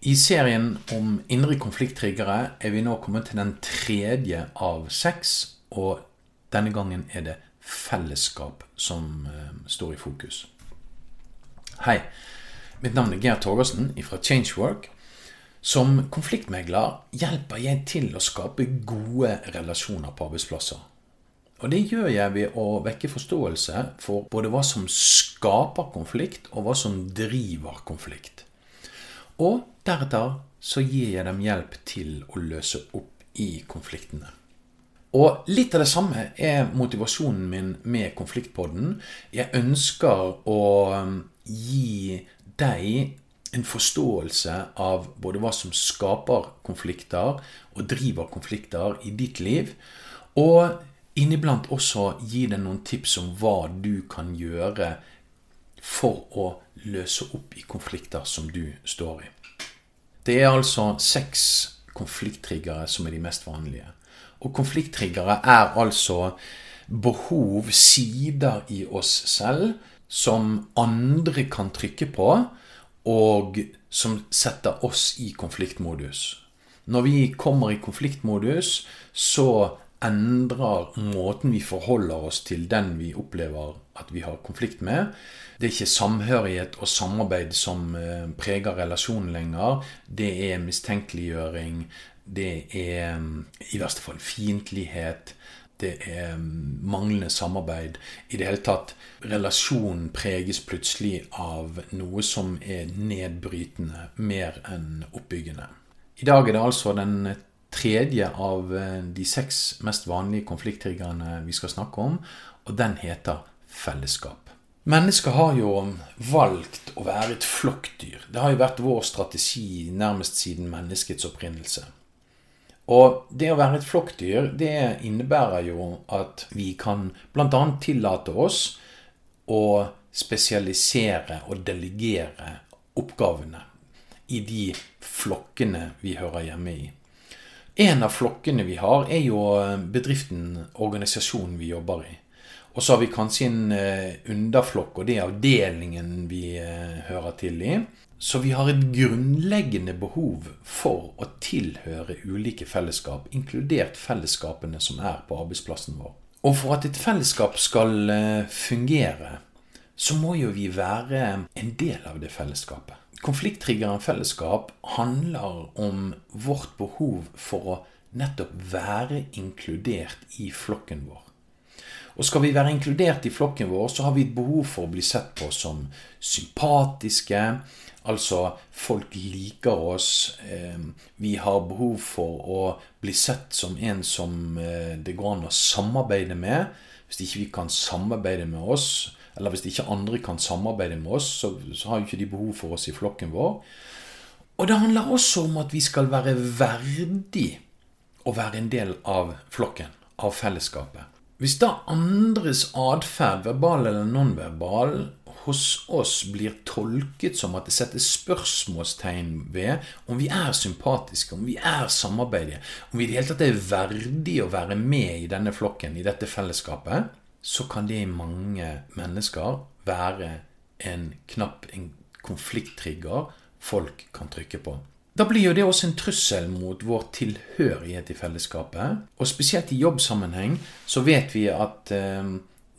I serien om indre konflikttriggere er vi nå kommet til den tredje av seks, og denne gangen er det fellesskap som eh, står i fokus. Hei, mitt navn er Geir Torgersen fra Changework. Som konfliktmegler hjelper jeg til å skape gode relasjoner på arbeidsplasser. Og det gjør jeg ved å vekke forståelse for både hva som skaper konflikt, og hva som driver konflikt. Og deretter så gir jeg dem hjelp til å løse opp i konfliktene. Og litt av det samme er motivasjonen min med Konfliktpodden. Jeg ønsker å um, gi deg en forståelse av både hva som skaper konflikter og driver konflikter i ditt liv, og inniblant også gi deg noen tips om hva du kan gjøre for å løse opp i konflikter som du står i. Det er altså seks konflikttriggere som er de mest vanlige. Og konflikttriggere er altså behov, sider i oss selv, som andre kan trykke på, og som setter oss i konfliktmodus. Når vi kommer i konfliktmodus, så endrer måten vi forholder oss til den vi opplever at vi har konflikt med. Det er ikke samhørighet og samarbeid som eh, preger relasjonen lenger. Det er mistenkeliggjøring. Det er i verste fall fiendtlighet. Det er manglende samarbeid. I det hele tatt, relasjonen preges plutselig av noe som er nedbrytende mer enn oppbyggende. I dag er det altså den tredje av eh, de seks mest vanlige konflikttriggerne vi skal snakke om, og den heter fellesskap. Mennesker har jo valgt å være et flokkdyr. Det har jo vært vår strategi nærmest siden menneskets opprinnelse. Og det å være et flokkdyr, det innebærer jo at vi kan bl.a. tillate oss å spesialisere og delegere oppgavene i de flokkene vi hører hjemme i. En av flokkene vi har, er jo bedriften, organisasjonen vi jobber i. Og så har vi kanskje en eh, underflokk, og det er avdelingen vi eh, hører til i. Så vi har et grunnleggende behov for å tilhøre ulike fellesskap, inkludert fellesskapene som er på arbeidsplassen vår. Og for at et fellesskap skal eh, fungere, så må jo vi være en del av det fellesskapet. Konflikttriggeren fellesskap handler om vårt behov for å nettopp være inkludert i flokken vår. Og skal vi være inkludert i flokken vår, så har vi et behov for å bli sett på som sympatiske. Altså, folk liker oss. Ehm, vi har behov for å bli sett som en som eh, det går an å samarbeide med. Hvis ikke vi kan samarbeide med oss, eller hvis ikke andre kan samarbeide med oss, så, så har jo ikke de behov for oss i flokken vår. Og det handler også om at vi skal være verdig å være en del av flokken, av fellesskapet. Hvis da andres atferd, verbal eller nonverbal, hos oss blir tolket som at det settes spørsmålstegn ved om vi er sympatiske, om vi er samarbeidige, om vi i det hele tatt er verdige å være med i denne flokken, i dette fellesskapet, så kan det i mange mennesker være en knapp, en konflikttrigger folk kan trykke på. Da blir jo det også en trussel mot vår tilhørighet i fellesskapet. Og spesielt i jobbsammenheng så vet vi at eh,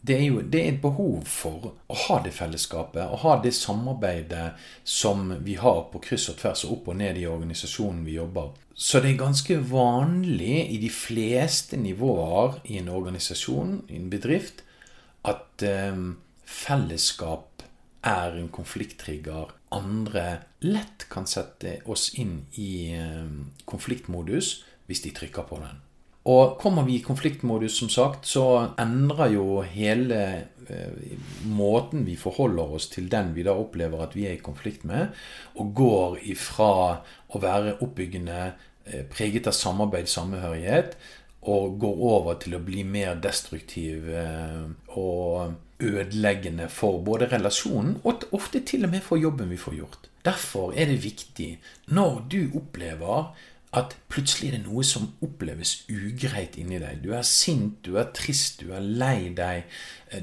det er jo det er et behov for å ha det fellesskapet, å ha det samarbeidet som vi har på kryss og tvers og opp og ned i organisasjonen vi jobber. Så det er ganske vanlig i de fleste nivåer i en organisasjon, i en bedrift, at eh, fellesskap er en konflikttrigger andre lett kan sette oss inn i eh, konfliktmodus hvis de trykker på den. Og kommer vi i konfliktmodus, som sagt, så endrer jo hele eh, måten vi forholder oss til den vi da opplever at vi er i konflikt med, og går ifra å være oppbyggende, eh, preget av samarbeid, samhørighet, og går over til å bli mer destruktiv og ødeleggende for både relasjonen og ofte til og med for jobben vi får gjort. Derfor er det viktig, når du opplever at plutselig er det noe som oppleves ugreit inni deg. Du er sint, du er trist, du er lei deg,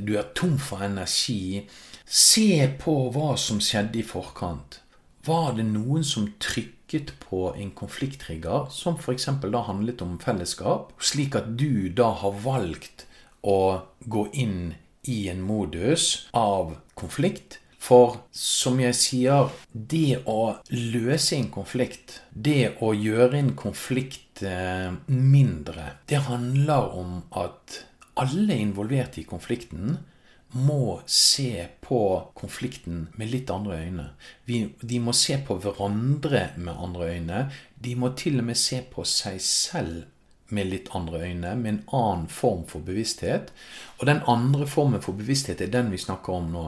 du er tom for energi. Se på hva som skjedde i forkant. Var det noen som trykket på en konflikttrigger, som f.eks. da handlet om fellesskap, slik at du da har valgt å gå inn i en modus av konflikt? For som jeg sier, det å løse en konflikt, det å gjøre en konflikt eh, mindre, det handler om at alle involverte i konflikten må se på konflikten med litt andre øyne. De må se på hverandre med andre øyne. De må til og med se på seg selv med litt andre øyne, med en annen form for bevissthet. Og den andre formen for bevissthet er den vi snakker om nå.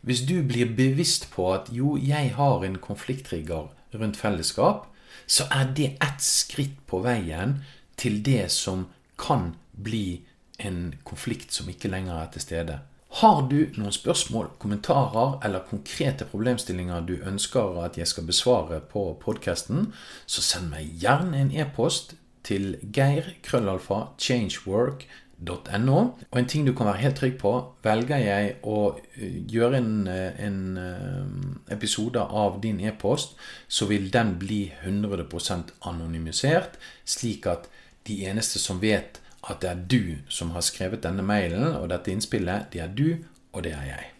Hvis du blir bevisst på at jo, jeg har en konflikttrigger rundt fellesskap, så er det ett skritt på veien til det som kan bli en konflikt som ikke lenger er til stede. Har du noen spørsmål, kommentarer eller konkrete problemstillinger du ønsker at jeg skal besvare på podkasten, så send meg gjerne en e-post til geir.krøllalfa.changework.no. Og en ting du kan være helt trygg på, velger jeg å eh, gjøre en, eh, en eh, episode av din e-post, så vil den bli 100 anonymisert, slik at de eneste som vet at det er du som har skrevet denne mailen og dette innspillet. Det er du, og det er jeg.